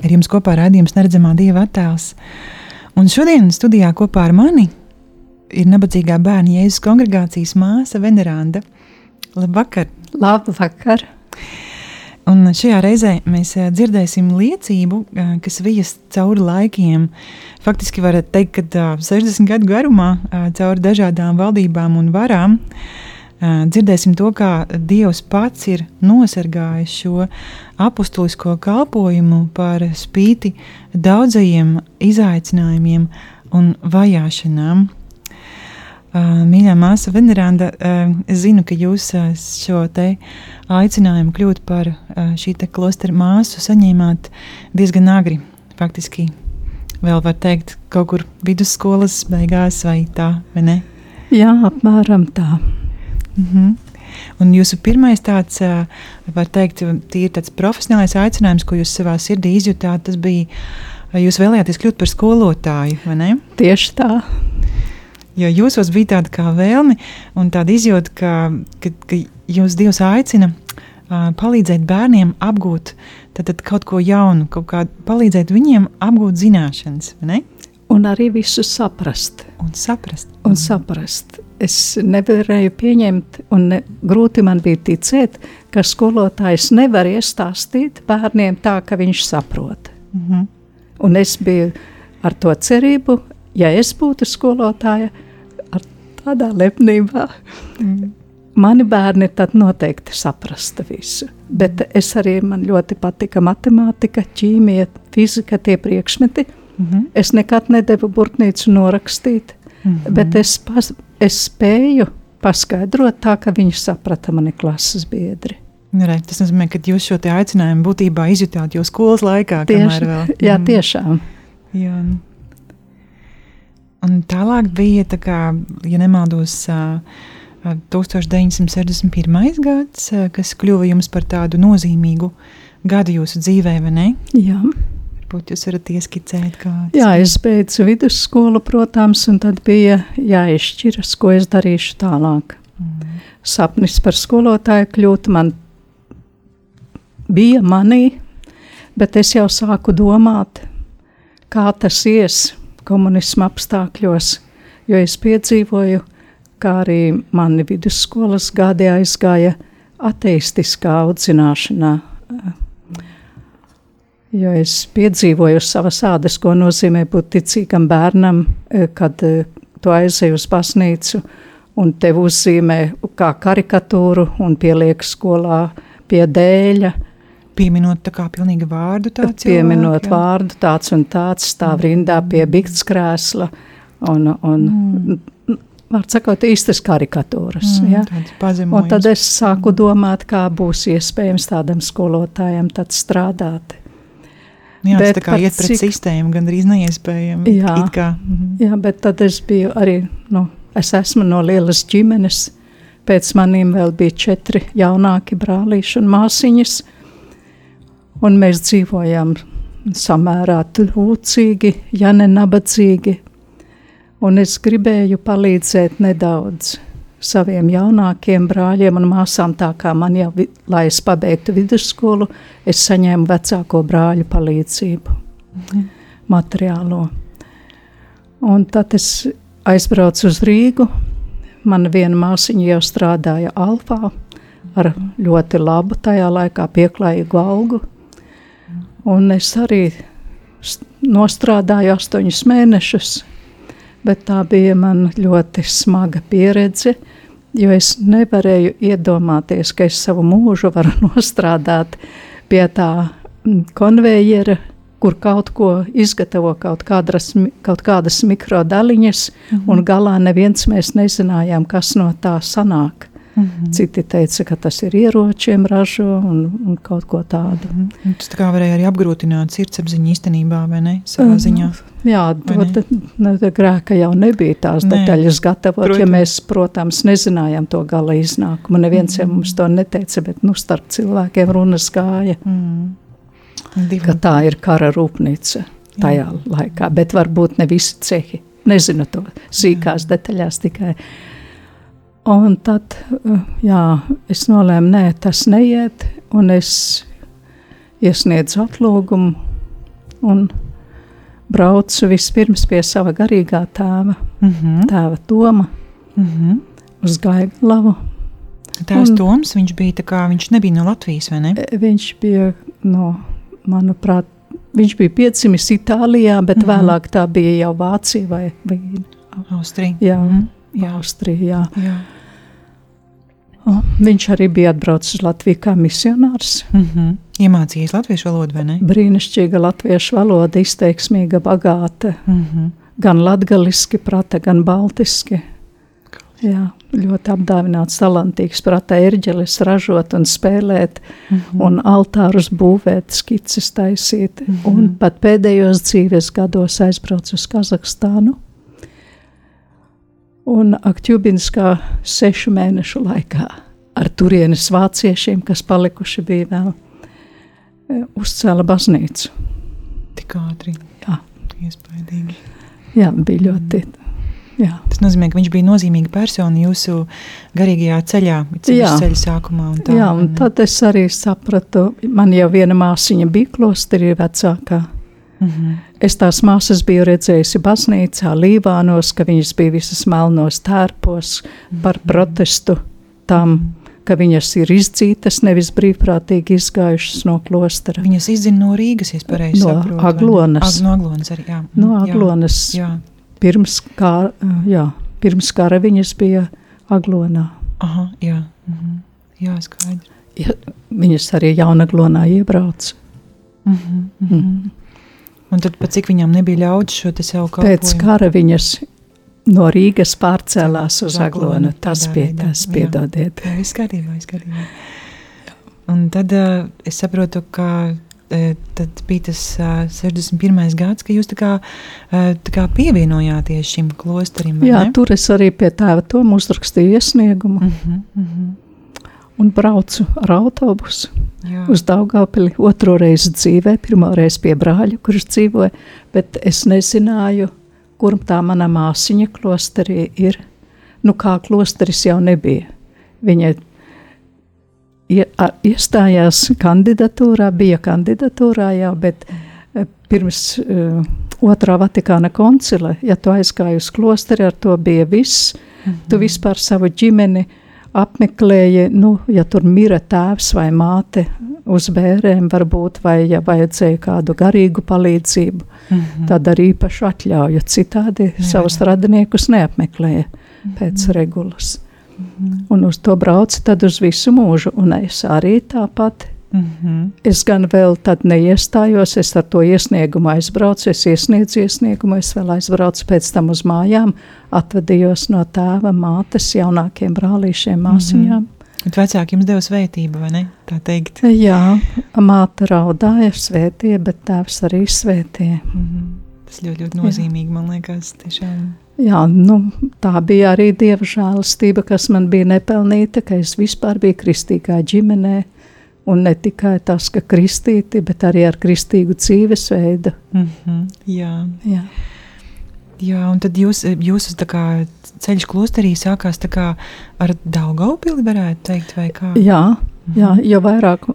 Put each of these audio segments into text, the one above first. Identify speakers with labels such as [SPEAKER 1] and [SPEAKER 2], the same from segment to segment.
[SPEAKER 1] Ar jums kopā rādījums neredzamā dieva attēls. Un šodien studijā kopā ar mani ir nabadzīgā bērna Jēzus kongregācijas māsa Veneranda. Labvakar!
[SPEAKER 2] Labvakar!
[SPEAKER 1] Un šajā reizē mēs eh, dzirdēsim liecību, eh, kas vijas cauri laikiem. Faktiski var teikt, ka 60 gadu garumā cauri dažādām valdībām un varām dzirdēsim to, kā Dievs pats ir nosargājis šo apustulisko kalpojumu par spīti daudzajiem izaicinājumiem un vajāšanām. Mīļā māsa Veneranda, es zinu, ka jūs šo te aicinājumu kļūt par šī te klostera māsu saņēmāt diezgan agri. Faktiski vēl var teikt kaut kur vidusskolas beigās vai tā, vai ne?
[SPEAKER 2] Jā, apmēram tā.
[SPEAKER 1] Mm -hmm. Un jūsu pirmais tāds, var teikt, ir tāds profesionālais aicinājums, ko jūs savā sirdī izjutāt, tas bija, jūs vēlējāties kļūt par skolotāju, vai ne?
[SPEAKER 2] Tieši tā.
[SPEAKER 1] Jo jūsos bija tāda kā vēlme un tāda izjūta, ka, ka, ka jūs Dievs aicina uh, palīdzēt bērniem apgūt tad, kaut ko jaunu, kaut kā palīdzēt viņiem apgūt zināšanas?
[SPEAKER 2] Un arī visu saprast.
[SPEAKER 1] Un saprast.
[SPEAKER 2] Un saprast. Es nevarēju pieņemt, un ne, grūti man bija ticēt, ka skolotājs nevar iestāstīt bērniem tā, ka viņš saprot. Mm -hmm. Un es biju ar to cerību, ja es būtu skolotāja, ar tādā lepnībā, mm. mani bērni tad noteikti saprasta visu. Bet es arī man ļoti patika matemātika, ķīmija, fizika, tie priekšmeti. Mm -hmm. Es nekad nedevu burtnīcu norakstīt, mm -hmm. bet es, pas, es spēju paskaidrot tā, ka viņi saprata mani klases biedri.
[SPEAKER 1] Nu, re, tas nozīmē, ka jūs šo aicinājumu būtībā izjutāt jau skolas laikā.
[SPEAKER 2] Tieši, vēl, jā, mm. tiešām.
[SPEAKER 1] Jā. Un tālāk bija, tā kā, ja nemaldos, 1961. gads, kas kļuva jums par tādu nozīmīgu gadu jūsu dzīvē, vai ne?
[SPEAKER 2] Jā.
[SPEAKER 1] Varbūt jūs varat ieskicēt,
[SPEAKER 2] kāds. Jā, es beidzu vidusskolu, protams, un tad bija jāizšķiras, ko es darīšu tālāk. Mm. Sapnis par skolotāju kļūt man bija manī, bet es jau sāku domāt, kā tas ies komunisma apstākļos, jo es piedzīvoju, kā arī mani vidusskolas gadi aizgāja ateistiskā audzināšanā. Jo es piedzīvoju savas ādas, ko nozīmē būt ticīgam bērnam, kad tu aizej uz baznīcu un tev uzzīmē kā karikatūru un pieliek skolā pie dēļa
[SPEAKER 1] pieminot tā kā pilnīgi vārdu
[SPEAKER 2] tāds. Pieminot cilvēku, vārdu tāds un tāds stāv mm. rindā pie bikts krēsla un, un mm. var sakot īstas karikatūras. Mm, ja? Un tad es sāku domāt, kā būs iespējams tādam skolotājam tad strādāt.
[SPEAKER 1] Jā, bet tā kā iet pret cik... sistēmu, gan arī neiespējami.
[SPEAKER 2] Jā, kā, -hmm. jā, bet tad es biju arī, nu, es esmu no lielas ģimenes, pēc manīm vēl bija četri jaunāki brālīši un māsiņas, un mēs dzīvojam samērā trūcīgi, ja ne nabadzīgi. Un es gribēju palīdzēt nedaudz saviem jaunākiem brāļiem un māsām, tā kā man jau, lai es pabeigtu vidusskolu, es saņēmu vecāko brāļu palīdzību, mhm. materiālo. Un tad es aizbraucu uz Rīgu. Mana viena māsiņa jau strādāja Alfā ar ļoti labu tajā laikā pieklājīgu algu. Un es arī nostrādāju astoņus mēnešus, bet tā bija man ļoti smaga pieredze, jo es nevarēju iedomāties, ka es savu mūžu varu nostrādāt pie tā konvejera, kur kaut ko izgatavo, kaut kādas, kaut kādas mikrodaļiņas, mm -hmm. un galā neviens mēs nezinājām, kas no tā sanāk. Mm -hmm. Citi teica, ka tas ir ieročiem ražo un, un kaut ko tādu. Mm
[SPEAKER 1] -hmm. Tas tā kā varēja arī apgrūtināt sirdsapziņu īstenībā, vai ne? Savā ziņā.
[SPEAKER 2] Jā, to ne, grēka jau nebija tās Nē, detaļas gatavot, protams. ja mēs, protams, nezinājām to gala iznākumu. Neviens jau mums to neteica, bet nu, starp cilvēkiem runas gāja, mm. Divi. ka tā ir kara rūpnīca tajā Jā. laikā, bet varbūt ne visi cehi. Nezinu to sīkās Jā. detaļās tikai. Un tad jā, es nolēmu, nē, tas neiet, un es iesniedzu atlūgumu un braucu vispirms pie sava garīgā tēva, mm -hmm. tēva Toma, mm -hmm. uz Gaiglavu.
[SPEAKER 1] Tēvs Toms, viņš bija tā kā, viņš nebija no Latvijas, vai ne?
[SPEAKER 2] E, viņš bija no, manuprāt, viņš bija piedzimis Itālijā, bet mm -hmm. vēlāk tā bija jau Vācija vai, vai
[SPEAKER 1] Austrija.
[SPEAKER 2] Jā. Mm -hmm. Jā. Austrijā. Jā. O, viņš arī bija atbraucis uz Latviju kā misionārs.
[SPEAKER 1] Mm -hmm. Iemācījis latviešu valodu, vai ne?
[SPEAKER 2] Brīnišķīga latviešu valoda, izteiksmīga, bagāta. Mm -hmm. Gan latgaliski prata, gan baltiski. Jā, ļoti apdāvināts, talantīgs, prata erģelis ražot un spēlēt, mm -hmm. un altārus būvēt, skices taisīt. Mm -hmm. Un pat pēdējos dzīves gados aizbrauc uz Kazahstānu un Aktjubinskā sešu mēnešu laikā ar turienes vāciešiem, kas palikuši bija vēl, e, uzcēla baznīcu.
[SPEAKER 1] Tik ātri.
[SPEAKER 2] Jā.
[SPEAKER 1] Iespaidīgi.
[SPEAKER 2] Jā, bija ļoti. Jā.
[SPEAKER 1] Tas nozīmē, ka viņš bija nozīmīga persona jūsu garīgajā ceļā, ceļā sākumā. Un tā,
[SPEAKER 2] Jā, un tad es arī sapratu, man jau viena māsiņa bija klosterī vecākā. Mm -hmm. Es tās māsas biju redzējusi baznīcā, Līvānos, ka viņas bija visas melnos tērpos par mhm. protestu tam, ka viņas ir izdzītas, nevis brīvprātīgi izgājušas no klostera.
[SPEAKER 1] Viņas izzina no Rīgas, ja pareizi
[SPEAKER 2] no
[SPEAKER 1] saprotu.
[SPEAKER 2] Aglonas.
[SPEAKER 1] Ag, no Aglonas arī, jā.
[SPEAKER 2] No Aglonas. Jā. Pirms, kā, jā, pirms kara viņas bija Aglonā.
[SPEAKER 1] Aha, jā. Mhm. Jā, skaidrs. Ja,
[SPEAKER 2] viņas arī Jaunaglonā iebrauca. Mhm.
[SPEAKER 1] Mhm. Mhm. Un tad, cik viņam nebija ļauts šo te savu kalpojumu?
[SPEAKER 2] Pēc kara viņas no Rīgas pārcēlās uz Aglonu. Tas bija tas, piedodiet.
[SPEAKER 1] Jā, viss kārtībā, viss kārtībā. Un tad uh, es saprotu, ka uh, tad bija tas uh, 61. gads, ka jūs tā kā, uh, tā kā pievienojāties šim klosterim.
[SPEAKER 2] Jā, ne? tur es arī pie tēva Tomu uzrakstīju iesniegumu. Uh -huh, uh -huh un braucu ar autobusu Jā. uz Daugavpili otro reizi dzīvē, pirmo reizi pie brāļa, kurš dzīvoja, bet es nezināju, kur tā mana māsiņa klosterī ir. Nu, kā klosteris jau nebija. Viņa iestājās kandidatūrā, bija kandidatūrā jau, bet eh, pirms uh, otrā Vatikāna koncila, ja tu aizgāji uz klosteri, ar to bija viss. Mm -hmm. Tu vispār savu ģimeni uh, apmeklēja, nu, ja tur mira tēvs vai māte uz bērēm, varbūt, vai ja vajadzēja kādu garīgu palīdzību, mm -hmm. tad arī īpašu atļauju. Citādi jā, savus jā. radiniekus neapmeklēja mm -hmm. pēc regulas. Mm -hmm. Un uz to brauca tad uz visu mūžu, un es arī tāpat Mm -hmm. Es gan vēl tad neiestājos, es ar to iesniegumu aizbraucu, es iesniedzu iesniegumu, es vēl aizbraucu pēc tam uz mājām, atvadījos no tēva, mātes, jaunākiem brālīšiem, māsiņām. Mm -hmm.
[SPEAKER 1] Bet vecāki jums deva svētību, vai ne? Tā teikt.
[SPEAKER 2] Jā, māte raudāja, svētīja, bet tēvs arī svētīja. Mm -hmm.
[SPEAKER 1] Tas ļoti, ļoti nozīmīgi, Jā. man liekas, tiešām.
[SPEAKER 2] Jā, nu, tā bija arī dieva žēlastība, kas man bija nepelnīta, ka es vispār biju kristīgā ģimenē. Un ne tikai tas, ka kristīti, bet arī ar kristīgu dzīvesveidu.
[SPEAKER 1] Mm -hmm, jā. jā. Jā, un tad jūs, jūsu kā, ceļš klosterī sākās kā, ar Daugaupili, varētu teikt, vai kā?
[SPEAKER 2] Jā, -hmm. jā jo vairāk,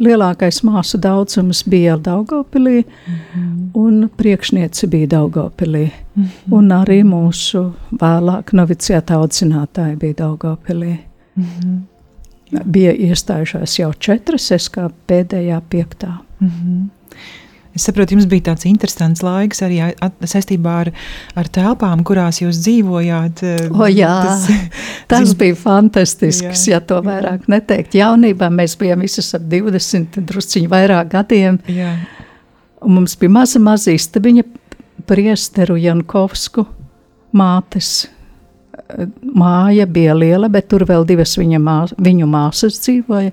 [SPEAKER 2] lielākais māsu daudzums bija Daugaupilī, mm -hmm. un priekšniece bija Daugaupilī. Mm -hmm. Un arī mūsu vēlāk novicieta audzinātāji bija Daugaupilī. Mm -hmm bija iestājušās jau četras, es kā pēdējā piektā. Mm -hmm.
[SPEAKER 1] Es saprotu, jums bija tāds interesants laiks arī saistībā ar, ar telpām, kurās jūs dzīvojāt.
[SPEAKER 2] Eh, o, jā, tas, tas bija fantastisks, jā, ja to vairāk jā. neteikt. Jaunībā mēs bijām visas ap 20, drusciņi vairāk gadiem. Jā. Un mums bija maza, maza istabiņa priesteru Jankovsku mātes māja bija liela, bet tur vēl divas viņa mās, viņu māsas dzīvoja,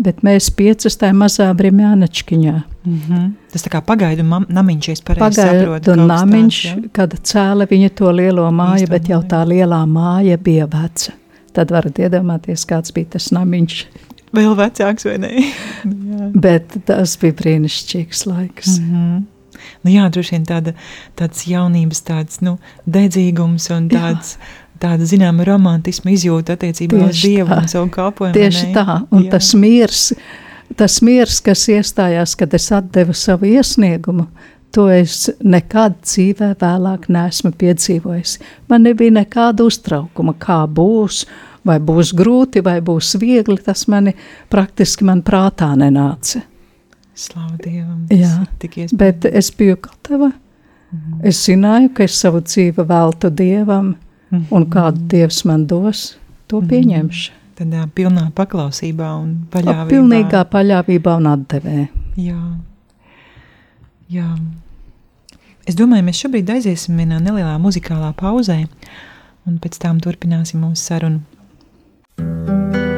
[SPEAKER 2] bet mēs piecas tajā mazā brimjānečkiņā.
[SPEAKER 1] Mm -hmm. Tas tā kā pagaidu namiņš, es pareizi saprotu.
[SPEAKER 2] Pagaidu namiņš, tāds, ja? kad cēla viņa to lielo māju, Īstā bet jau tā lielā māja bija veca. Tad varat iedomāties, kāds bija tas namiņš.
[SPEAKER 1] Vēl vecāks vai ne?
[SPEAKER 2] bet tas bija brīnišķīgs laiks.
[SPEAKER 1] Mm -hmm. Nu jā, droši vien tāda, tāds jaunības, tāds, nu, dedzīgums un tāds, jā tāda zināma romantisma izjūta attiecībā tieši uz Dievu tā. un savu kalpošanu.
[SPEAKER 2] Tieši tā, un Jā. tas miers, tas miers, kas iestājās, kad es atdevu savu iesniegumu, to es nekad dzīvē vēlāk neesmu piedzīvojis. Man nebija nekāda uztraukuma, kā būs, vai būs grūti, vai būs viegli, tas mani praktiski man prātā nenāca.
[SPEAKER 1] Slavu Dievam,
[SPEAKER 2] Jā, bet es biju gatava. Mm -hmm. Es zināju, ka es savu dzīvi veltu Dievam, Mm. Un kādu Dievs man dos, to -hmm. pieņemšu.
[SPEAKER 1] Tādā pilnā paklausībā un paļāvībā.
[SPEAKER 2] Pilnīgā paļāvībā un atdevē.
[SPEAKER 1] Jā. Jā. Es domāju, mēs šobrīd aiziesim vienā nelielā muzikālā pauzē, un pēc tam turpināsim mūsu sarunu. thank you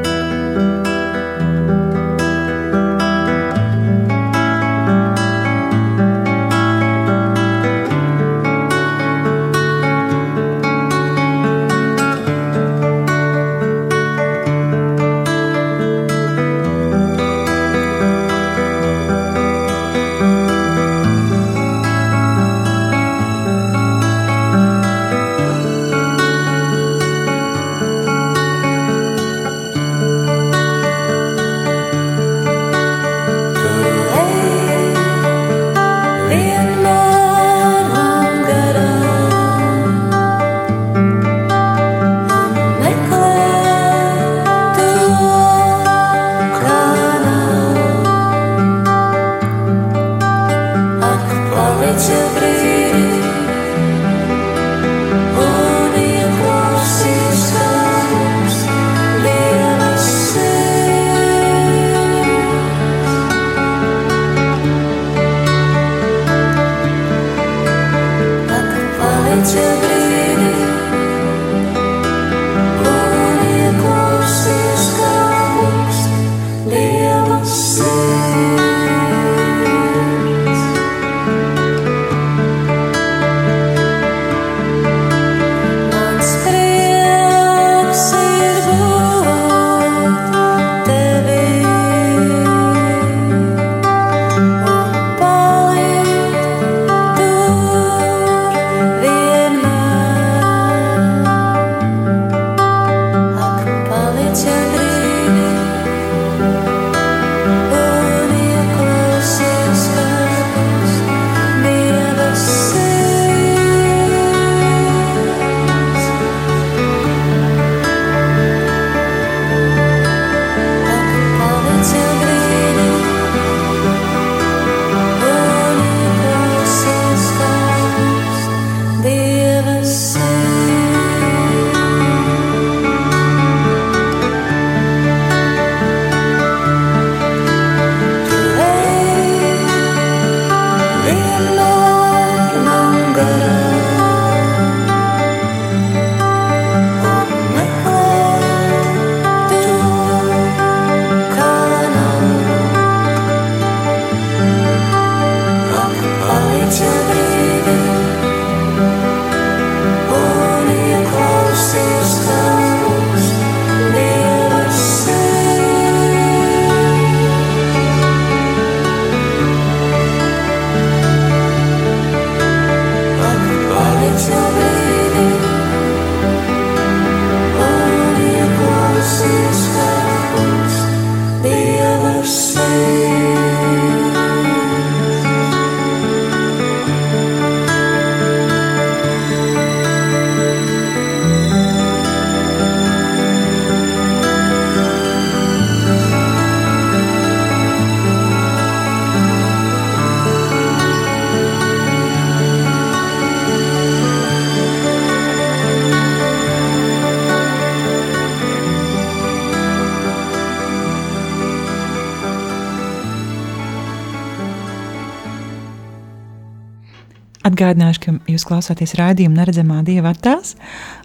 [SPEAKER 1] Atgādināšu, ka jūs klausāties raidījuma Neredzamā Dieva attēls.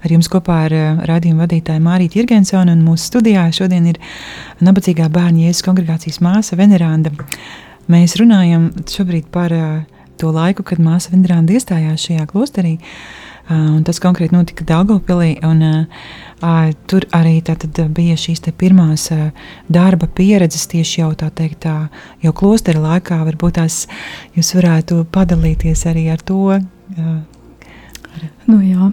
[SPEAKER 1] Ar jums kopā ir uh, raidījuma vadītāja Mārīta Irgensona un mūsu studijā šodien ir nabadzīgā bērņa Jēzus kongregācijas māsa Veneranda. Mēs runājam šobrīd par uh, to laiku, kad māsa Veneranda iestājās šajā klosterī. Uh, tas konkrēti notika Daugopilī, un uh, tur arī tātad, bija šīs pirmās darba pieredzes tieši jau tā teikt, tā, jau klostera laikā. Varbūt tās jūs varētu padalīties arī ar to.
[SPEAKER 2] Nu, jā.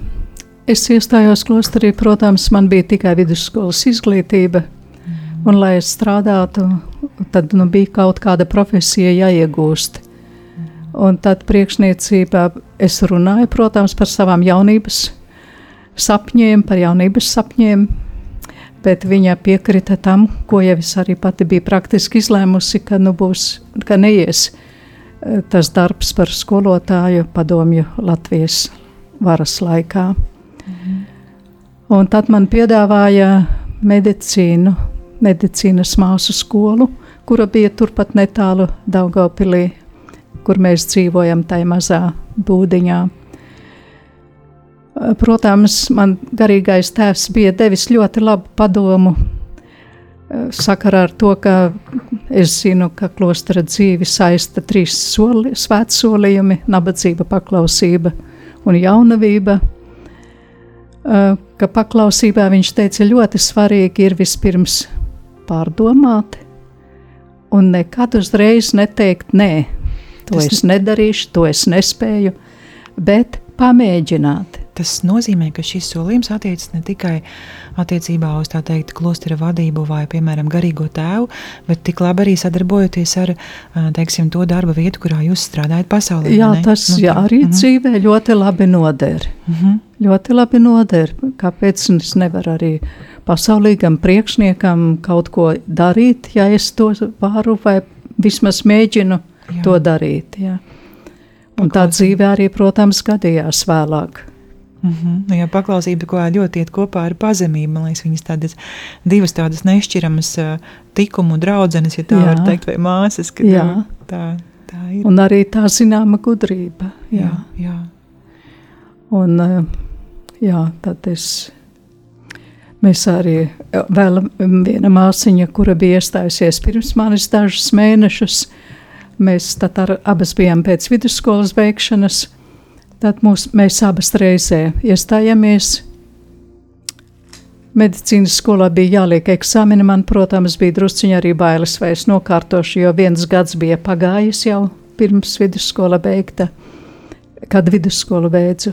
[SPEAKER 2] Es iestājos klosterī, protams, man bija tikai vidusskolas izglītība, mm. un lai es strādātu, tad nu, bija kaut kāda profesija jāiegūst. Un tad priekšniecībā es runāju, protams, par savām jaunības sapņiem, par jaunības sapņiem, bet viņa piekrita tam, ko jau es arī pati biju praktiski izlēmusi, ka, nu būs, ka neies eh, tas darbs par skolotāju padomju Latvijas varas laikā. Mhm. Un tad man piedāvāja medicīnu, medicīnas māsu skolu, kura bija turpat netālu Daugavpilī kur mēs dzīvojam tajā mazā būdiņā. Protams, man garīgais tēvs bija devis ļoti labu padomu sakarā ar to, ka es zinu, ka klostra dzīvi saista trīs soli, svētsolījumi - nabadzība, paklausība un jaunavība. Ka paklausībā viņš teica, ļoti svarīgi ir vispirms pārdomāt un nekad uzreiz neteikt nē. To es nedarīšu, to es nespēju, bet pamēģināt.
[SPEAKER 1] Tas nozīmē, ka šis solījums attiecas ne tikai attiecībā uz tā teikt, klostera vadību vai, piemēram, garīgo tēvu, bet tik labi arī sadarbojoties ar teiksim, to darba vietu, kurā jūs strādājat pasaulē.
[SPEAKER 2] Jā, ne? tas nu, jā, arī mm -hmm. dzīvē ļoti labi noder. Mm -hmm. Ļoti labi noder. Kāpēc es nevaru arī pasaulīgam priekšniekam kaut ko darīt, ja es to varu vai vismaz mēģinu jā. to darīt. Jā. Un tā dzīve arī, protams, gadījās vēlāk.
[SPEAKER 1] Mm -hmm. Jā, paklausība ko ļoti iet kopā ar pazemību. Man liekas, viņas tādas divas tādas nešķiramas tikumu draudzenes, ja tā jā. var teikt, vai māsas. Jā. Tā, tā ir.
[SPEAKER 2] Un arī tā zināma gudrība. Jā, jā. jā. Un, jā, tad es Mēs arī vēl viena māsiņa, kura bija iestājusies pirms manis dažus mēnešus, Mēs tad ar, abas bijām pēc vidusskolas beigšanas. Tad mūs, mēs abas reizē iestājāmies. Medicīnas skolā bija jāliek eksāmeni. Man, protams, bija drusciņā arī bailes, vai es nokārtošu, jo viens gads bija pagājis jau pirms vidusskola beigta, kad vidusskolu beidzu.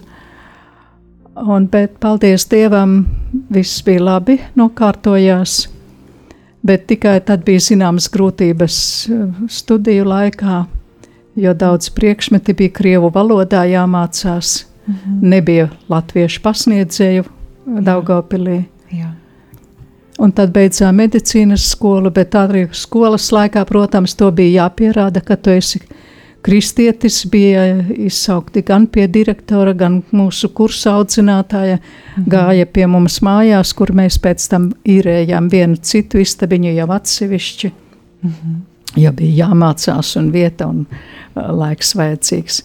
[SPEAKER 2] Un, bet, paldies Dievam, viss bija labi, nokārtojās bet tikai tad bija zināmas grūtības eh, studiju laikā, jo daudz priekšmeti bija krievu valodā jāmācās. Mm -hmm. Nebija latviešu pasniedzēju Daugopilī. Jā. Un tad beidzām medicīnas skolu, bet arī skolas laikā, protams, to bija jāpierāda, ka tu esi kristietis bija izsaukti gan pie direktora, gan mūsu kursa audzinātāja. Mhm. Gāja pie mums mājās, kur mēs pēc tam īrējām vienu citu istabiņu jau atsevišķi. Mhm. Ja bija jāmācās un vieta un uh, laiks vajadzīgs.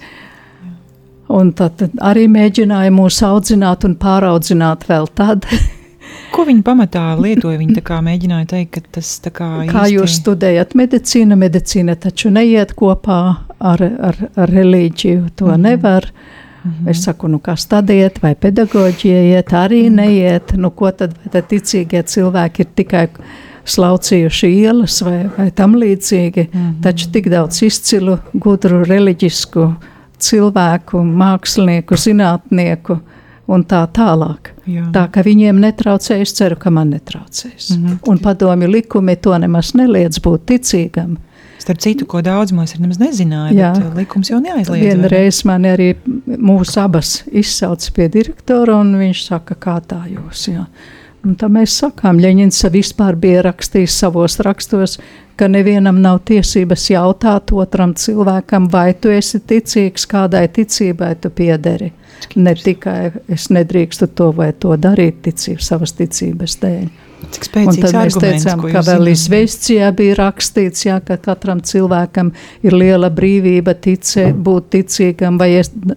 [SPEAKER 2] Un tad arī mēģināja mūs audzināt un pāraudzināt vēl tad.
[SPEAKER 1] Ko viņi pamatā lietoja? Viņi mēģināja teikt, ka tas tā kā.
[SPEAKER 2] Kā īsti... jūs studējat medicīnu, medicīna taču neiet kopā ar, ar, ar reliģiju. To mm -hmm. nevar. Mm -hmm. Es saku, nu kas tad iet, vai pedagoģija iet, arī -hmm. neiet. Nu, ko tad, tad ticīgie cilvēki ir tikai slaucījuši ielas vai, vai tam līdzīgi. Mm -hmm. Taču tik daudz izcilu, gudru, reliģisku cilvēku, mākslinieku, zinātnieku un tā tālāk. Jā. Tā ka viņiem netraucēs, es ceru, ka man netraucēs. Mm -hmm. Un padomju likumi to nemaz neliedz būt ticīgam.
[SPEAKER 1] Starp citu, ko daudz mums ir nezināja, bet uh, likums jau neaizliedz.
[SPEAKER 2] Vienreiz man arī mūsu abas izsauca pie direktora, un viņš saka, kā tā jūs, jā. Un tā mēs sakām, Ļeņins vispār bija rakstījis savos rakstos, ka nevienam nav tiesības jautāt otram cilvēkam, vai tu esi ticīgs, kādai ticībai tu piederi. Ne tikai es nedrīkstu to vai to darīt ticību, savas ticības dēļ.
[SPEAKER 1] Cik spēcīgs
[SPEAKER 2] tad mēs
[SPEAKER 1] arguments,
[SPEAKER 2] teicām, ka vēl
[SPEAKER 1] zināt.
[SPEAKER 2] izvēscijā bija rakstīts, jā, ka katram cilvēkam ir liela brīvība ticē, būt ticīgam vai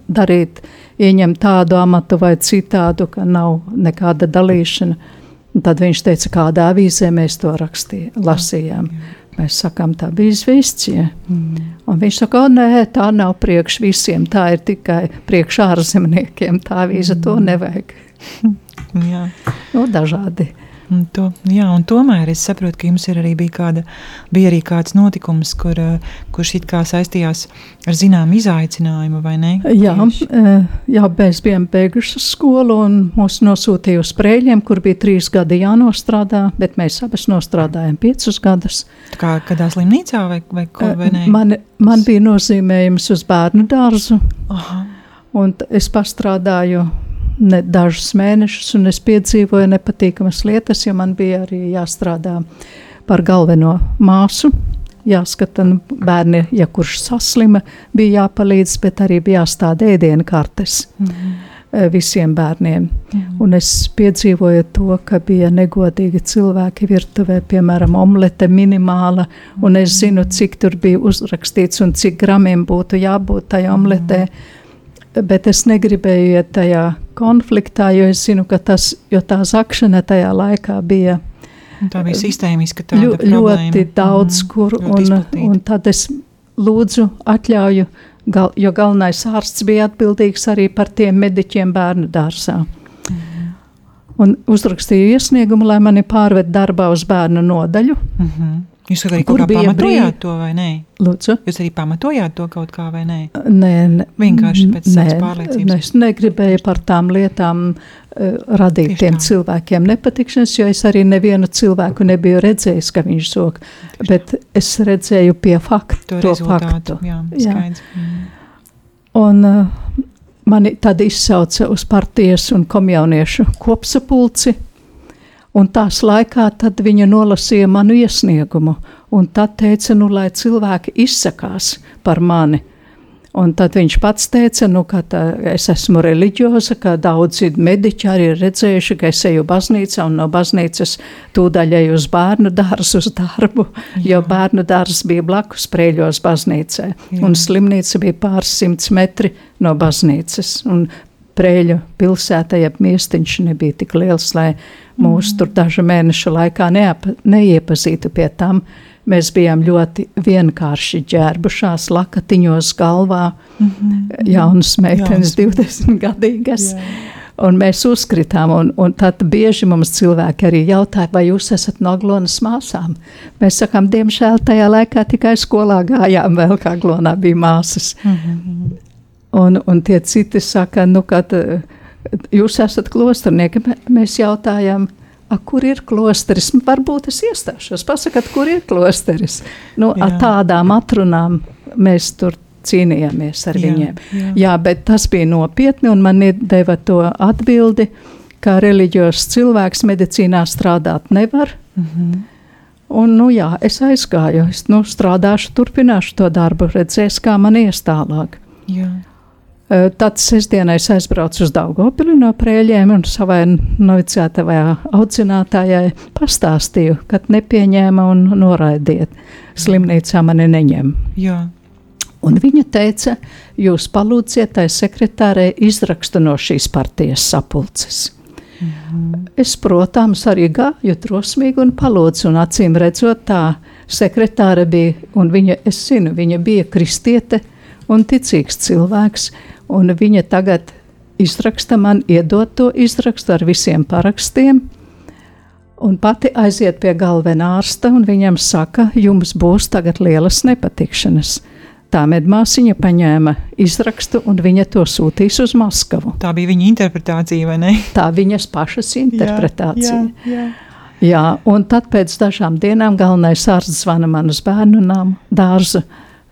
[SPEAKER 2] darīt, ieņemt tādu amatu vai citādu, ka nav nekāda dalīšana. Un tad viņš teica, kādā avīzē mēs to rakstījām, lasījām. Mēs sakām, tā bija izvēscija.
[SPEAKER 1] Mm.
[SPEAKER 2] Un viņš saka, o, nē, tā nav priekš visiem, tā ir tikai priekš ārzemniekiem. Tā avīze to nevajag. Nu, dažādi.
[SPEAKER 1] Un to, jā, un tomēr es saprotu, ka jums ir arī bija, kāda, bija arī kāds notikums, kur, eh, kurš it kā saistījās ar zināmu izaicinājumu, vai ne?
[SPEAKER 2] Jā, eh, jā, mēs bijām beiguši skolu un mūs nosūtīja uz sprēļiem, kur bija trīs gadi jānostrādā, bet mēs abas nostrādājām piecus gadus.
[SPEAKER 1] Tā kā kādā slimnīcā vai, vai, ko, vai nē?
[SPEAKER 2] Eh, Man, man bija nozīmējums uz bērnu dārzu,
[SPEAKER 1] Aha,
[SPEAKER 2] un es pastrādāju ne dažus mēnešus, un es piedzīvoju nepatīkamas lietas, jo man bija arī jāstrādā par galveno māsu. Jāskata nu, bērni, ja kurš saslima, bija jāpalīdz, bet arī bija jāstāda ēdienu kartes
[SPEAKER 1] mhm.
[SPEAKER 2] eh, visiem bērniem.
[SPEAKER 1] Mhm.
[SPEAKER 2] Un es piedzīvoju to, ka bija negodīgi cilvēki virtuvē, piemēram, omlete minimāla, un es zinu, cik tur bija uzrakstīts un cik gramiem būtu jābūt tajā omletē. Bet es negribēju iet tajā konfliktā, jo es zinu, ka tas, tā zakšana tajā laikā bija
[SPEAKER 1] Tā bija sistēmiska tāda
[SPEAKER 2] ļo,
[SPEAKER 1] problēma.
[SPEAKER 2] ļoti daudz,
[SPEAKER 1] Mhm.
[SPEAKER 2] kur,
[SPEAKER 1] Ļoti
[SPEAKER 2] un,
[SPEAKER 1] izplatīta.
[SPEAKER 2] un tad es lūdzu atļauju, gal, jo galvenais ārsts bija atbildīgs arī par tiem mediķiem bērnu dārzā.
[SPEAKER 1] Mhm.
[SPEAKER 2] Un uzrakstīju iesniegumu, lai mani pārved darbā uz bērnu nodaļu.
[SPEAKER 1] Mhm. Jūs arī kaut kā pamatojāt
[SPEAKER 2] brīv-
[SPEAKER 1] to vai nē?
[SPEAKER 2] Lūdzu,
[SPEAKER 1] Jūs arī pamatojāt to kaut kā vai nē?
[SPEAKER 2] nē, ne,
[SPEAKER 1] Vienkārši pēc
[SPEAKER 2] nē,
[SPEAKER 1] pārliecības.
[SPEAKER 2] Es negribēju par tām lietām uh, radīt
[SPEAKER 1] Tieši
[SPEAKER 2] tiem
[SPEAKER 1] tā.
[SPEAKER 2] cilvēkiem nepatikšanas, jo es arī nevienu cilvēku nebiju redzējis, ka viņš sok. Bet es redzēju pie faktu,
[SPEAKER 1] To,
[SPEAKER 2] to, faktu.
[SPEAKER 1] Jā,
[SPEAKER 2] Jā.
[SPEAKER 1] skaidrs. Mhm.
[SPEAKER 2] Un uh, mani tad izsauca uz partijas un komjauniešu kopsapulci. Un tās laikā tad viņa nolasīja manu iesniegumu, un tad teica, nu, lai cilvēki izsakās par mani. Un tad viņš pats teica, nu, ka tā, es esmu reliģioza, ka daudzi mediķi arī ir redzējuši, ka es eju baznīcā un no baznīcas tūdaļ eju uz bērnu dārzu uz darbu, jo bērnu dārzs bija blakus Prēļos baznīcai.
[SPEAKER 1] Jā.
[SPEAKER 2] Un slimnīca bija pāris simts metri no baznīcas. Un Prēļu pilsēta, jeb miestiņš nebija tik liels, lai mūs tur dažu mēnešu laikā neapa, neiepazītu pie tam. Mēs bijām ļoti vienkārši ģērbušās, lakatiņos galvā,
[SPEAKER 1] Mhm.
[SPEAKER 2] jaunas meitenes,
[SPEAKER 1] Jaunas
[SPEAKER 2] 20 gadīgas.
[SPEAKER 1] Jā.
[SPEAKER 2] Un mēs uzkritām, un, un tad bieži mums cilvēki arī jautāja, vai jūs esat no Aglonas māsām. Mēs sakām, diemžēl tajā laikā tikai skolā gājām, vēl kā Aglonā bija māsas.
[SPEAKER 1] Mhm.
[SPEAKER 2] Un, un tie citi saka, nu, ka t- jūs esat klosternieki. Mē- Mēs jautājām, a, kur ir klosteris? Varbūt es iestāšos. Pasakat, kur ir klosteris? Nu, ar tādām atrunām mēs tur cīnījāmies ar
[SPEAKER 1] Jā,
[SPEAKER 2] viņiem.
[SPEAKER 1] jā.
[SPEAKER 2] Jā, bet tas bija nopietni, un man deva to atbildi, ka reliģijos cilvēks medicīnā strādāt nevar.
[SPEAKER 1] Mhm.
[SPEAKER 2] Un, nu, jā, es aizgāju, es nu, strādāšu, turpināšu to darbu, redzēs, kā man ies tālāk.
[SPEAKER 1] Jā.
[SPEAKER 2] Eh, Tad sestdienā es aizbraucu uz Daugopili no prēļiem un savai novicētavai audzinātājai pastāstīju, ka nepieņēma un noraidiet. Slimnīcā mani neņem.
[SPEAKER 1] Jā.
[SPEAKER 2] Un viņa teica, jūs palūdziet tai sekretārei izrakstu no šīs partijas sapulces. Es, protams, arī gāju drosmīgi un palūdzu, un acīm redzot, tā sekretāre bija, un viņa, es zinu, viņa bija kristiete un ticīgs cilvēks, un viņa tagad izraksta man, iedod to izrakstu ar visiem parakstiem, un pati aiziet pie galvenā ārsta, un viņam saka, jums būs tagad lielas nepatikšanas. Tā medmāsiņa paņēma izrakstu, un viņa to sūtīs uz Maskavu.
[SPEAKER 1] Tā bija viņa interpretācija, vai ne?
[SPEAKER 2] Tā viņas pašas interpretācija.
[SPEAKER 1] Jā, jā.
[SPEAKER 2] Jā, un tad pēc dažām dienām galvenais ārsts zvana man uz bērnu nāmu dārzu.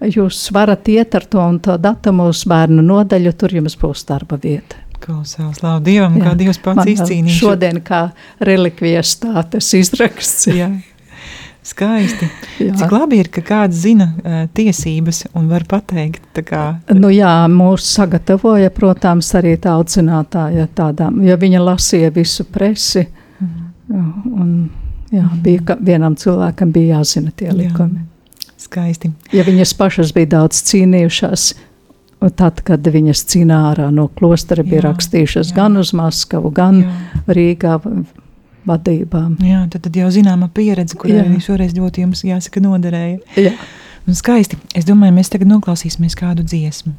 [SPEAKER 2] Jūs varat iet ar to un to datumu uz bērnu nodaļu, tur jums būs darba vieta.
[SPEAKER 1] Klausās, slavu Dievam,
[SPEAKER 2] Jā.
[SPEAKER 1] kā Dievs pats šo-
[SPEAKER 2] Šodien kā relikvijas stātas izraksts.
[SPEAKER 1] Jā. Skaisti.
[SPEAKER 2] Jā.
[SPEAKER 1] Cik labi ir, ka kāds zina uh, tiesības un var pateikt, kā
[SPEAKER 2] Nu jā, mūs sagatavoja, protams, arī tā audzinātāja tādām, jo viņa lasīja visu presi. Jā, Un Jā, mm. bija, vienam cilvēkam bija jāzina tie likumi.
[SPEAKER 3] Jā, skaisti.
[SPEAKER 2] Ja viņas pašas bija daudz cīnījušās, tad, kad viņas cīnā ārā no klostera, bija jā, rakstījušas jā. gan uz Maskavu, gan jā. Rīgā vadībām.
[SPEAKER 3] Jā, tad, tad jau zināma pieredze, kur arī šoreiz ļoti jums jāsaka noderēja.
[SPEAKER 2] Jā.
[SPEAKER 3] Un skaisti. Es domāju, mēs tagad noklausīsimies kādu dziesmu.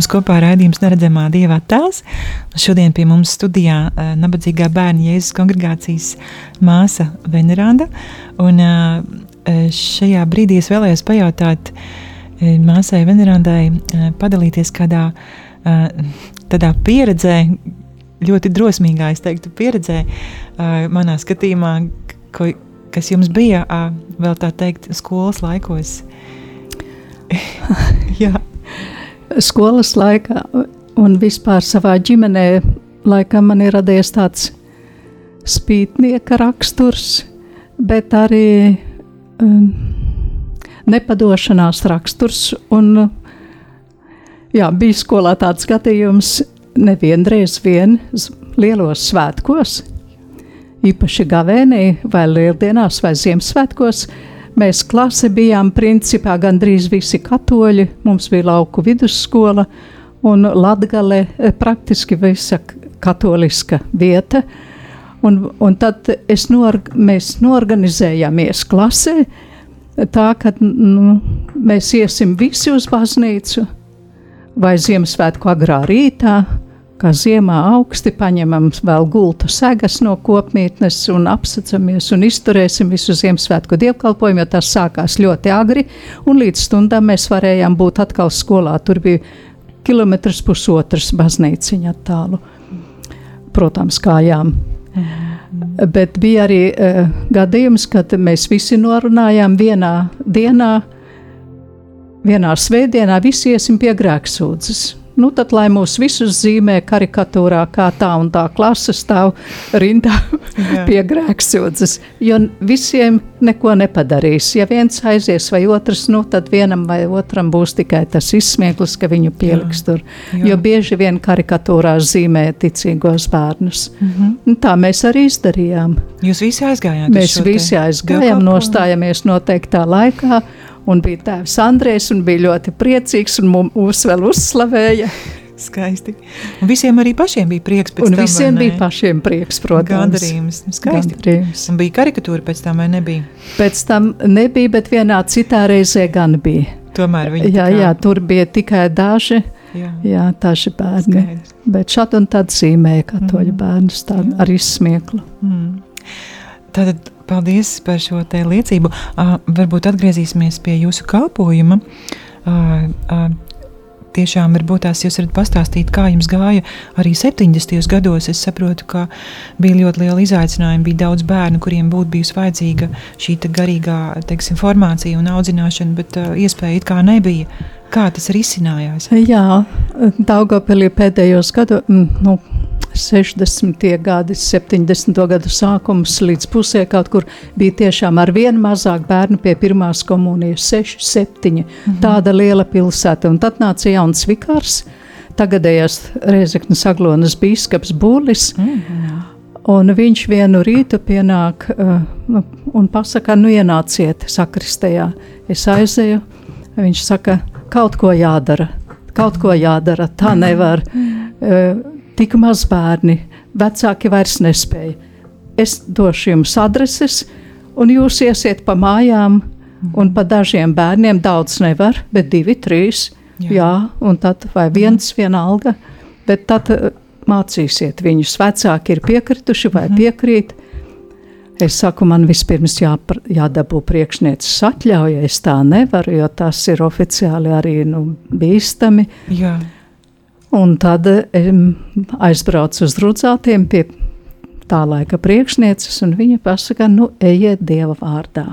[SPEAKER 3] Jums kopā raidījums Neredzamā Dieva attēls. Šodien pie mums studijā uh, nabadzīgā bērna Jēzus kongregācijas māsa Veneranda. Un uh, šajā brīdī es vēlējos pajautāt uh, māsai Venerandai uh, padalīties kādā uh, tādā pieredzē, ļoti drosmīgā, es teiktu, pieredzē uh, manā skatījumā, ko, kas jums bija uh, vēl tā teikt skolas laikos. Jā
[SPEAKER 2] skolas laikā un vispār savā ģimenē, laikam man ir radies tāds spītnieka raksturs, bet arī um, nepadošanās raksturs. Un, jā, bija skolā tāds skatījums nevienreiz vien lielos svētkos, īpaši gavēnī vai lieldienās vai Ziemassvētkos, Mēs klase bijām principā gandrīz visi katoļi, mums bija lauku vidusskola un Latgale eh, praktiski visa katoliska vieta. Un, un tad noorg mēs norganizējāmies klasē, tā, ka nu, mēs iesim visi uz baznīcu vai Ziemassvētku agrā rītā, kā ziemā augsti paņemam vēl gultu segas no kopmītnes un apsacamies un izturēsim visu Ziemassvētku dievkalpojumu, jo tas sākās ļoti agri, un līdz stundām mēs varējām būt atkal skolā. Tur bija kilometrs pusotrs baznīciņa tālu, protams, kājām. Bet bija arī uh, gadījums, kad mēs visi norunājām vienā dienā, vienā svētdienā, visi iesim pie grēksūdzes nu tad lai mūs visus zīmē karikatūrā, kā tā un tā klase stāv rindā pie grēksūdzes, jo visiem neko nepadarīs. Ja viens aizies vai otrs, nu tad vienam vai otram būs tikai tas izsmieklis, ka viņu pieliks Jā. tur, Jā. jo bieži vien karikatūrā zīmē ticīgos bērnus. Mm -hmm. Tā mēs arī izdarījām.
[SPEAKER 1] Jūs visi aizgājāt?
[SPEAKER 2] Mēs visi aizgājām, nostājāmies noteiktā laikā un bija tēvs Andrēs, un bija ļoti priecīgs, un mūs vēl uzslavēja.
[SPEAKER 1] Skaisti. Un visiem arī pašiem bija prieks
[SPEAKER 2] un
[SPEAKER 1] tam.
[SPEAKER 2] Visiem bija pašiem prieks, protams.
[SPEAKER 1] Gandarījums. Skaisti. Gandarījums. Un bija karikatūra pēc tam vai nebija?
[SPEAKER 2] Pēc tam nebija, bet vienā citā reizē gan bija.
[SPEAKER 1] Tomēr viņi
[SPEAKER 2] jā, jā, tur bija tikai daži. Jā, jā daži bērni. Skaidrs. Bet šādi un tad zīmēja katoļu mm. bērnus tādu ar izsmieklu. Mm.
[SPEAKER 1] Tātad Paldies par šo te liecību. Uh, varbūt atgriezīsimies pie jūsu kalpojuma. Uh, uh, tiešām varbūt tās jūs varat pastāstīt, kā jums gāja arī 70. gados. Es saprotu, ka bija ļoti liela izaicinājuma, bija daudz bērnu, kuriem būtu bijusi vajadzīga šī garīgā teiksim, formācija un audzināšana, bet uh, iespēja it kā nebija. Kā tas risinājās?
[SPEAKER 2] Jā, Daugopilī pēdējos gados, nu, 60. gadi, 70. gadu sākums līdz pusē kaut kur bija tiešām ar vien mazāk bērnu pie pirmās komunijas, 6, 7. Mm -hmm. Tāda liela pilsēta. Un tad nāca jauns vikārs, tagadējais Reizeknas Aglonas bīskaps Būlis. Mm -hmm. Un viņš vienu rītu pienāk uh, un pasaka, nu ienāciet sakristējā. Es aizēju, viņš saka, kaut ko jādara, kaut ko jādara, tā nevar. Uh, tik maz bērni, vecāki vairs nespēja. Es došu jums adreses, un jūs iesiet pa mājām, un pa dažiem bērniem daudz nevar, bet divi, trīs. Jā, jā un tad vai viens vienalga, bet tad uh, mācīsiet viņus. Vecāki ir piekrituši vai mhm. piekrīt. Es saku, man vispirms jā, jādabū priekšnieces atļauja. Es tā nevaru, jo tas ir oficiāli arī nu, bīstami. Jā. Un tad aizbraucu uz Rudzātiem pie tā laika priekšnieces, un viņa pasaka, nu, ejiet Dieva vārdā.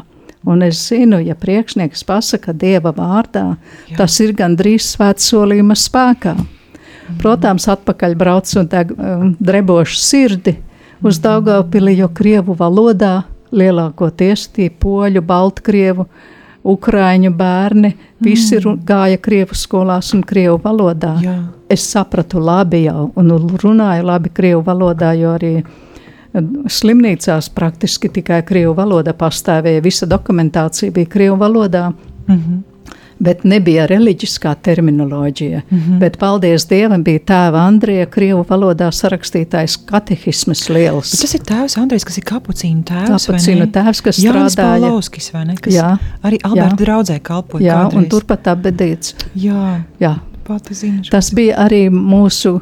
[SPEAKER 2] Un es zinu, ja priekšnieks pasaka Dieva vārdā, Jā. tas ir gandrīz svētsolījuma spēkā. Mm. Protams, atpakaļ brauc un tā drebošu sirdi uz mm. Daugavpili, jo Krievu valodā lielākoties tie poļu, baltkrievu, uh, Ukrāņu bērni visi mm. gāja krievu skolās un krievu valodā. Jā. Es sapratu labi jau un runāju labi krievu valodā, jo arī eh, slimnīcās praktiski tikai krievu valoda pastāvēja. Visa dokumentācija bija krievu valodā. Mm -hmm bet nebija reliģiskā terminoloģija. Mm -hmm. Bet, paldies Dievam, bija tēva Andrija, krievu valodā sarakstītājs katehismas liels.
[SPEAKER 1] Bet tas ir tēvs Andrijs, kas ir kapucīnu
[SPEAKER 2] tēvs. Kapucīnu tēvs, kas Jānis strādāja.
[SPEAKER 1] Paulovskis, vai ne? Kas jā. Arī Alberta draudzē kalpoja.
[SPEAKER 2] Jā, kādreiz. un turpat abedīts.
[SPEAKER 1] Jā,
[SPEAKER 2] jā.
[SPEAKER 1] Zinu.
[SPEAKER 2] Tas bija arī mūsu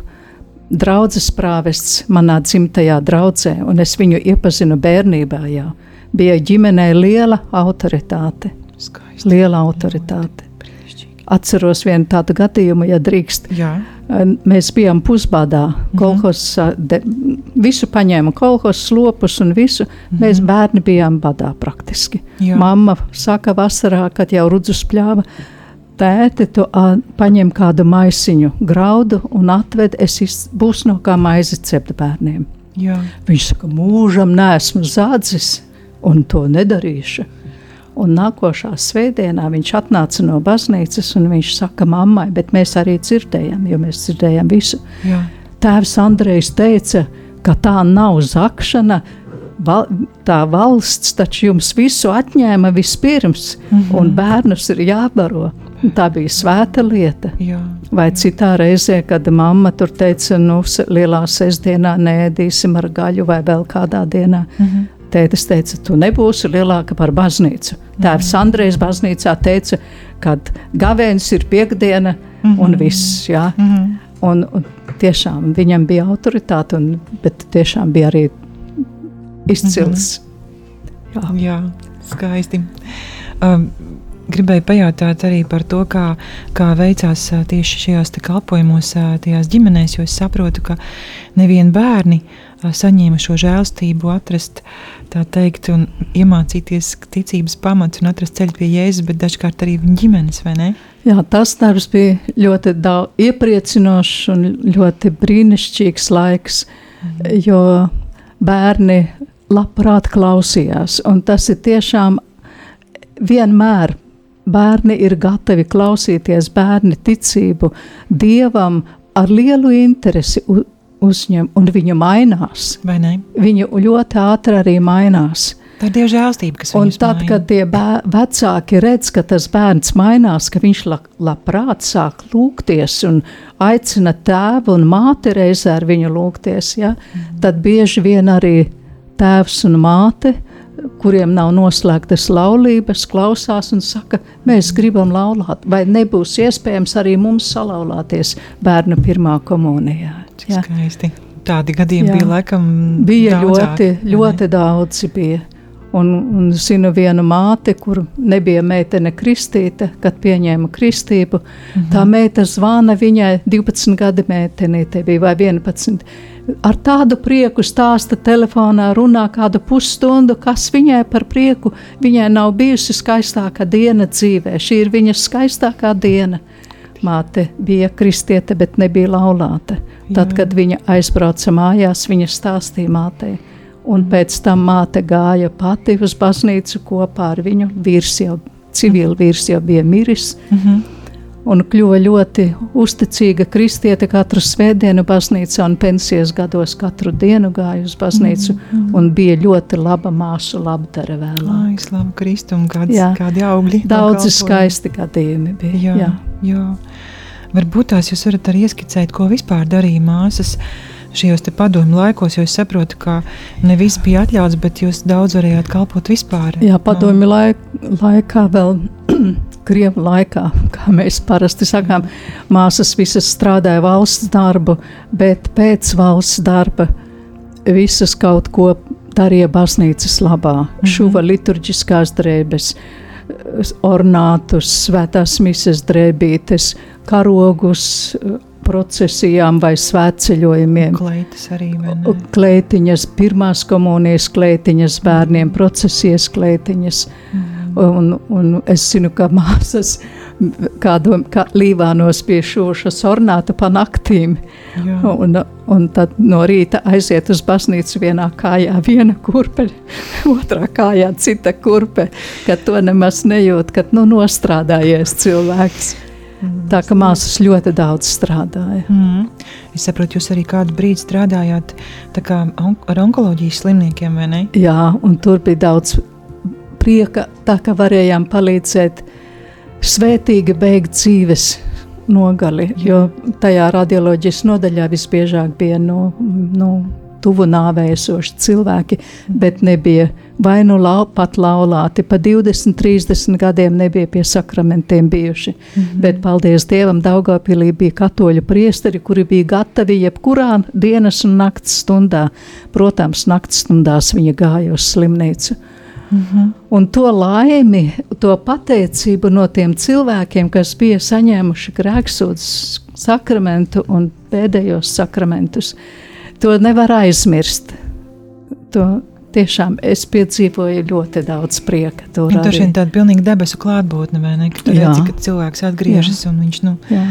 [SPEAKER 2] draudzes prāvests manā dzimtajā draudzē, un es viņu iepazinu bērnībā, jā. Bija ģimenē liela autoritāte. Skaisti. Liela autoritāte. Atceros vienu tādu gadījumu, ja drīkst. Jā. Mēs bijām pusbadā. Mhm. Kolhos, de, visu paņēma kolhos, slopus un visu. Mhm. Mēs bērni bijām badā praktiski. Jā. Mamma saka vasarā, kad jau rudzus pļāva, tēti, tu a, paņem kādu maisiņu graudu un atved, es iz, būs no kā maizi cept bērniem. Jā. Viņš saka, mūžam nesmu zādzis un to nedarīšu. Un nākošā svētdienā viņš atnāca no baznīcas un viņš saka mammai, bet mēs arī dzirdējām, jo mēs dzirdējām visu. Jā. Tēvs Andrejs teica, ka tā nav zakšana, val, tā valsts taču jums visu atņēma vispirms, mm -hmm. un bērnus ir jābaro. Tā bija svēta lieta. Jā. Vai citā reizē, kad mamma tur teica, nu, lielā sestdienā nēdīsim ar gaļu vai vēl kādā dienā. Mm -hmm Tētis teica, tu nebūsi lielāka par baznīcu. Tēvs
[SPEAKER 1] Mhm.
[SPEAKER 2] Andrejs baznīcā teica, ka gavēnis ir piekdiena un
[SPEAKER 1] Mhm.
[SPEAKER 2] viss. Jā.
[SPEAKER 1] Mhm.
[SPEAKER 2] Un, un tiešām viņam bija autoritāte, un, bet tiešām bija arī izcils. Jā.
[SPEAKER 1] Jā, skaisti. Um, gribēju pajautāt arī par to, kā, kā veicās ā, tieši šajos te kalpojumos, ā, tajās ģimenēs, jo es saprotu, ka nevien bērni ā, saņēma šo žēlstību, atrast, tā teikt, un iemācīties ticības pamats un atrast ceļu pie Jēzus, bet dažkārt arī viņa ģimenes, vai ne?
[SPEAKER 2] Jā, tas darbs bija ļoti daudz, iepriecinošs un ļoti brīnišķīgs laiks, jo bērni labprāt klausījās. Un tas ir tiešām vienmēr. Bērni ir gatavi klausīties, bērni ticību dievam ar lielu interesi uzņem, un viņu mainās. Viņu ļoti ātri arī mainās.
[SPEAKER 1] Tā ir Dieva žēlstība, kas viņus
[SPEAKER 2] tad,
[SPEAKER 1] maina.
[SPEAKER 2] kad tie bē, vecāki redz, ka tas bērns mainās, ka viņš la, labprāt sāk lūgties un aicina tēvu un māti reizē ar viņu lūgties, ja,
[SPEAKER 1] Mhm.
[SPEAKER 2] tad bieži vien arī tēvs un māte, kuriem nav noslēgtas laulības, klausās un saka, mēs gribam laulāt, vai nebūs iespējams arī mums salauzties bērnu pirmā komunijā.
[SPEAKER 1] Cik
[SPEAKER 2] Ja.
[SPEAKER 1] skaisti. Tādi gadījumi
[SPEAKER 2] Jā.
[SPEAKER 1] bija laikam
[SPEAKER 2] Bija
[SPEAKER 1] daudzāki,
[SPEAKER 2] ļoti, ļoti daudzi. Bija. Un, un zinu vienu māti, kur nebija meitene kristīta, kad pieņēma kristību. Mm. -hmm. Tā meita zvana viņai 12 gadu meitenei, te bija vai 11. Ar tādu prieku stāsta telefonā, runā kādu pusstundu, kas viņai par prieku. Viņai nav bijusi skaistākā diena dzīvē. Šī ir viņas skaistākā diena. Māte bija kristiete, bet nebija laulāta. Tad,
[SPEAKER 1] Jā.
[SPEAKER 2] kad viņa aizbrauca mājās, viņa stāstīja mātei. Un pēc tam māte gāja pati uz baznīcu kopā ar viņu. Vīrs jau, civili vīrs jau bija miris.
[SPEAKER 1] Mhm.
[SPEAKER 2] Un kļuva ļoti uzticīga kristiete katru svētdienu baznīcā un pensijas gados katru dienu gāja uz baznīcu.
[SPEAKER 1] Mhm.
[SPEAKER 2] Un bija ļoti laba māsu labdara vēlāk.
[SPEAKER 1] Ai, slavu Kristu un kāds,
[SPEAKER 2] Jā.
[SPEAKER 1] kādi augļi.
[SPEAKER 2] Daudzi skaisti gadījumi bija.
[SPEAKER 1] Jā, jā. Jā. Varbūt tās jūs varat arī ieskicēt, ko vispār darīja māsas šajos te padomu laikos, jo es saprotu, ka ne viss bija atļauts, bet jūs daudz varējāt kalpot vispār.
[SPEAKER 2] Jā, padomju laik, laikā, vēl krievu laikā, kā mēs parasti sakām, māsas visas strādāja valsts darbu, bet pēc valsts darba visas kaut ko darīja baznīcas labā.
[SPEAKER 1] Mhm.
[SPEAKER 2] Šuva liturģiskās drēbes, ornātus, svētās mises drēbītes, karogus procesijām vai svētceļojumiem.
[SPEAKER 1] Kleitas arī, vai ne?
[SPEAKER 2] Kleitiņas, pirmās komunijas kleitiņas, bērniem procesijas kleitiņas. Un, un es zinu, ka māsas kādu kā līvānos pie šūšas ornāta pa naktīm.
[SPEAKER 1] Jā.
[SPEAKER 2] Un, un tad no rīta aiziet uz baznīcu vienā kājā viena kurpe, otrā kājā cita kurpe, ka to nemaz nejūt, kad nu nostrādājies cilvēks. Tā ka māsas ļoti daudz strādāja.
[SPEAKER 1] Mm. Es saprotu, jūs arī kādu brīdi strādājāt kā ar onkoloģijas slimniekiem, vai ne?
[SPEAKER 2] Jā, un tur bija daudz prieka, tā ka varējām palīdzēt svētīgi beigt dzīves nogali, jo tajā radioloģijas nodaļā visbiežāk bija no, no tuvu nāvējoši cilvēki, bet nebija vai nu lau, pat laulāti, pa 20, 30 gadiem nebija pie sakramentiem bijuši. Mm -hmm. Bet, paldies Dievam, Daugavpilī bija katoļu priesteri, kuri bija gatavi jebkurā dienas un nakts stundā. Protams, nakts stundās viņa gāja uz slimnīcu. Mm -hmm. Un to laimi, to pateicību no tiem cilvēkiem, kas bija saņēmuši grēksūdzes sakramentu un pēdējos sakramentus, to nevar aizmirst. To tiešām es piedzīvoju ļoti daudz prieka. Tur
[SPEAKER 1] Un tur
[SPEAKER 2] arī.
[SPEAKER 1] šeit tāda pilnīgi debesu klātbūtne, vai ne? Ka tu
[SPEAKER 2] Jā.
[SPEAKER 1] redzi, ka cilvēks atgriežas un viņš, nu,
[SPEAKER 2] Jā.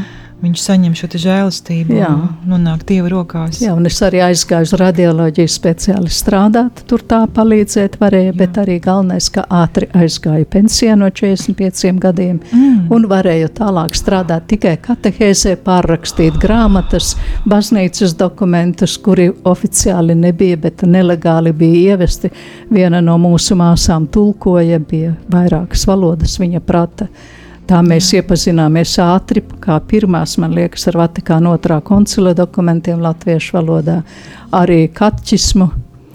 [SPEAKER 1] Viņš saņem šo žēlastību
[SPEAKER 2] Jā.
[SPEAKER 1] nonāk Dieva rokās.
[SPEAKER 2] Jā, un es arī aizgāju uz radioloģiju speciālistu strādāt. Tur tā palīdzēt varēja,
[SPEAKER 1] Jā.
[SPEAKER 2] bet arī galvenais, ka ātri aizgāju pensijā no 45 gadiem.
[SPEAKER 1] Mm.
[SPEAKER 2] Un varēju tālāk strādāt tikai katehēzē, pārrakstīt grāmatas, baznīcas dokumentus, kuri oficiāli nebija, bet nelegāli bija ievesti. Viena no mūsu māsām tulkoja, bija vairākas valodas viņa prata. Tā mēs iepazināmies ātri, kā pirmās, man liekas, ar Vatikāna otrā koncila dokumentiem latviešu valodā, arī katķismu.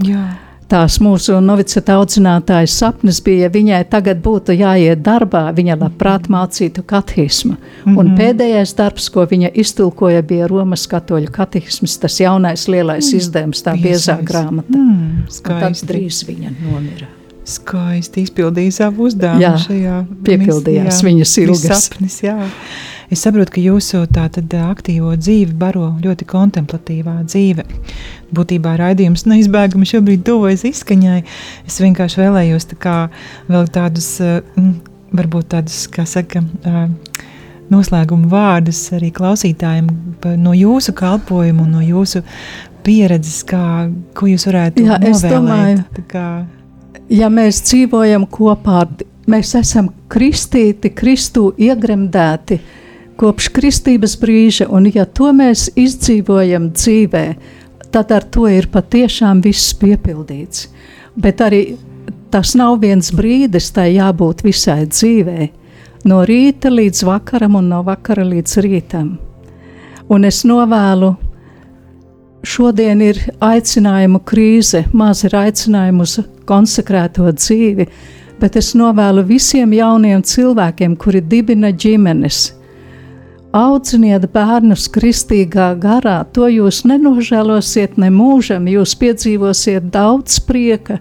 [SPEAKER 1] Jā.
[SPEAKER 2] tās mūsu noviceta audzinātājas sapnis bija, ja viņai tagad būtu jāiet darbā, viņa labprāt mācītu katehismu. Mm -hmm. Un mhm. pēdējais darbs, ko viņa iztulkoja, bija Romas katoļu katehisms, tas jaunais lielais mm. izdevums, tā biezā grāmata. Mm, tad drīz viņa nomira.
[SPEAKER 1] Skaisti izpildīja savu uzdevumu jā,
[SPEAKER 2] šajā. Piepildījās jā, viņas ilgas. Sapnis, jā.
[SPEAKER 1] Es saprotu, ka jūsu tātad aktīvo dzīvi baro ļoti kontemplatīvā dzīve. Būtībā raidījums neizbēgami šobrīd tuvojas izskaņai. Es vienkārši vēlējos tā kā vēl tādus, varbūt tādus, kā saka, noslēguma vārdus arī klausītājiem no jūsu kalpojumu no jūsu pieredzes, kā, ko jūs varētu Jā, novēlēt. Es domāju.
[SPEAKER 2] Ja mēs dzīvojam kopā, mēs esam kristīti, Kristū iegremdēti, kopš kristības brīža, un ja to mēs izdzīvojam dzīvē, tad ar to ir patiešām viss piepildīts. Bet arī tas nav viens brīdis, tai jābūt visai dzīvē, no rīta līdz vakaram un no vakara līdz rītam. Un es novēlu, šodien ir aicinājumu krīze, maz ir aicinājumu uz konsekrēto dzīvi, bet es novēlu visiem jauniem cilvēkiem, kuri dibina ģimenes, Audziniet bērnus kristīgā garā, to jūs nenožēlosiet ne mūžam, jūs piedzīvosiet daudz prieka,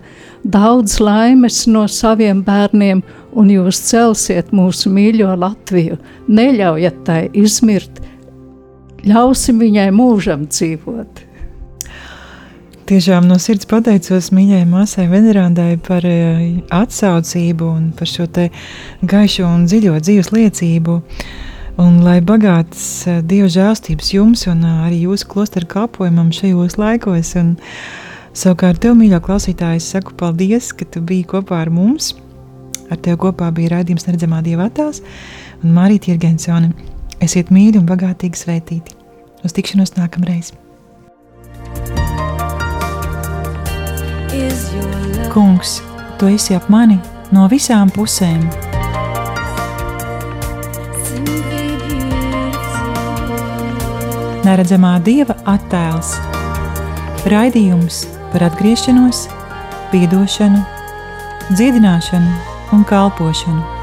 [SPEAKER 2] daudz laimes no saviem bērniem, un jūs celsiet mūsu mīļo Latviju. Neļaujiet tai izmirt, ļausim viņai mūžam dzīvot.
[SPEAKER 1] Tiešām no sirds pateicos mīļai māsai Venerandai par eh, atsaucību un par šo gaišo un dziļo dzīves liecību. Un lai bagātas eh, Dieva žēlstības jums un eh, arī jūsu klosteru kalpojumam šajos laikos. Un, savukārt, tev, mīļā klausītāja, es saku paldies, ka tu biji kopā ar mums. Ar tevi kopā bija raidījums Neredzamā Dieva attēls un Marija Tirgensone. Esiet mīļi un bagātīgi svētīti. Uz tikšanos nākamreiz! Kungs, tu esi ap mani no visām pusēm! neredzamā dieva attēls. Raidījums par atgriešanos, piedošanu, dziedināšanu un kalpošanu.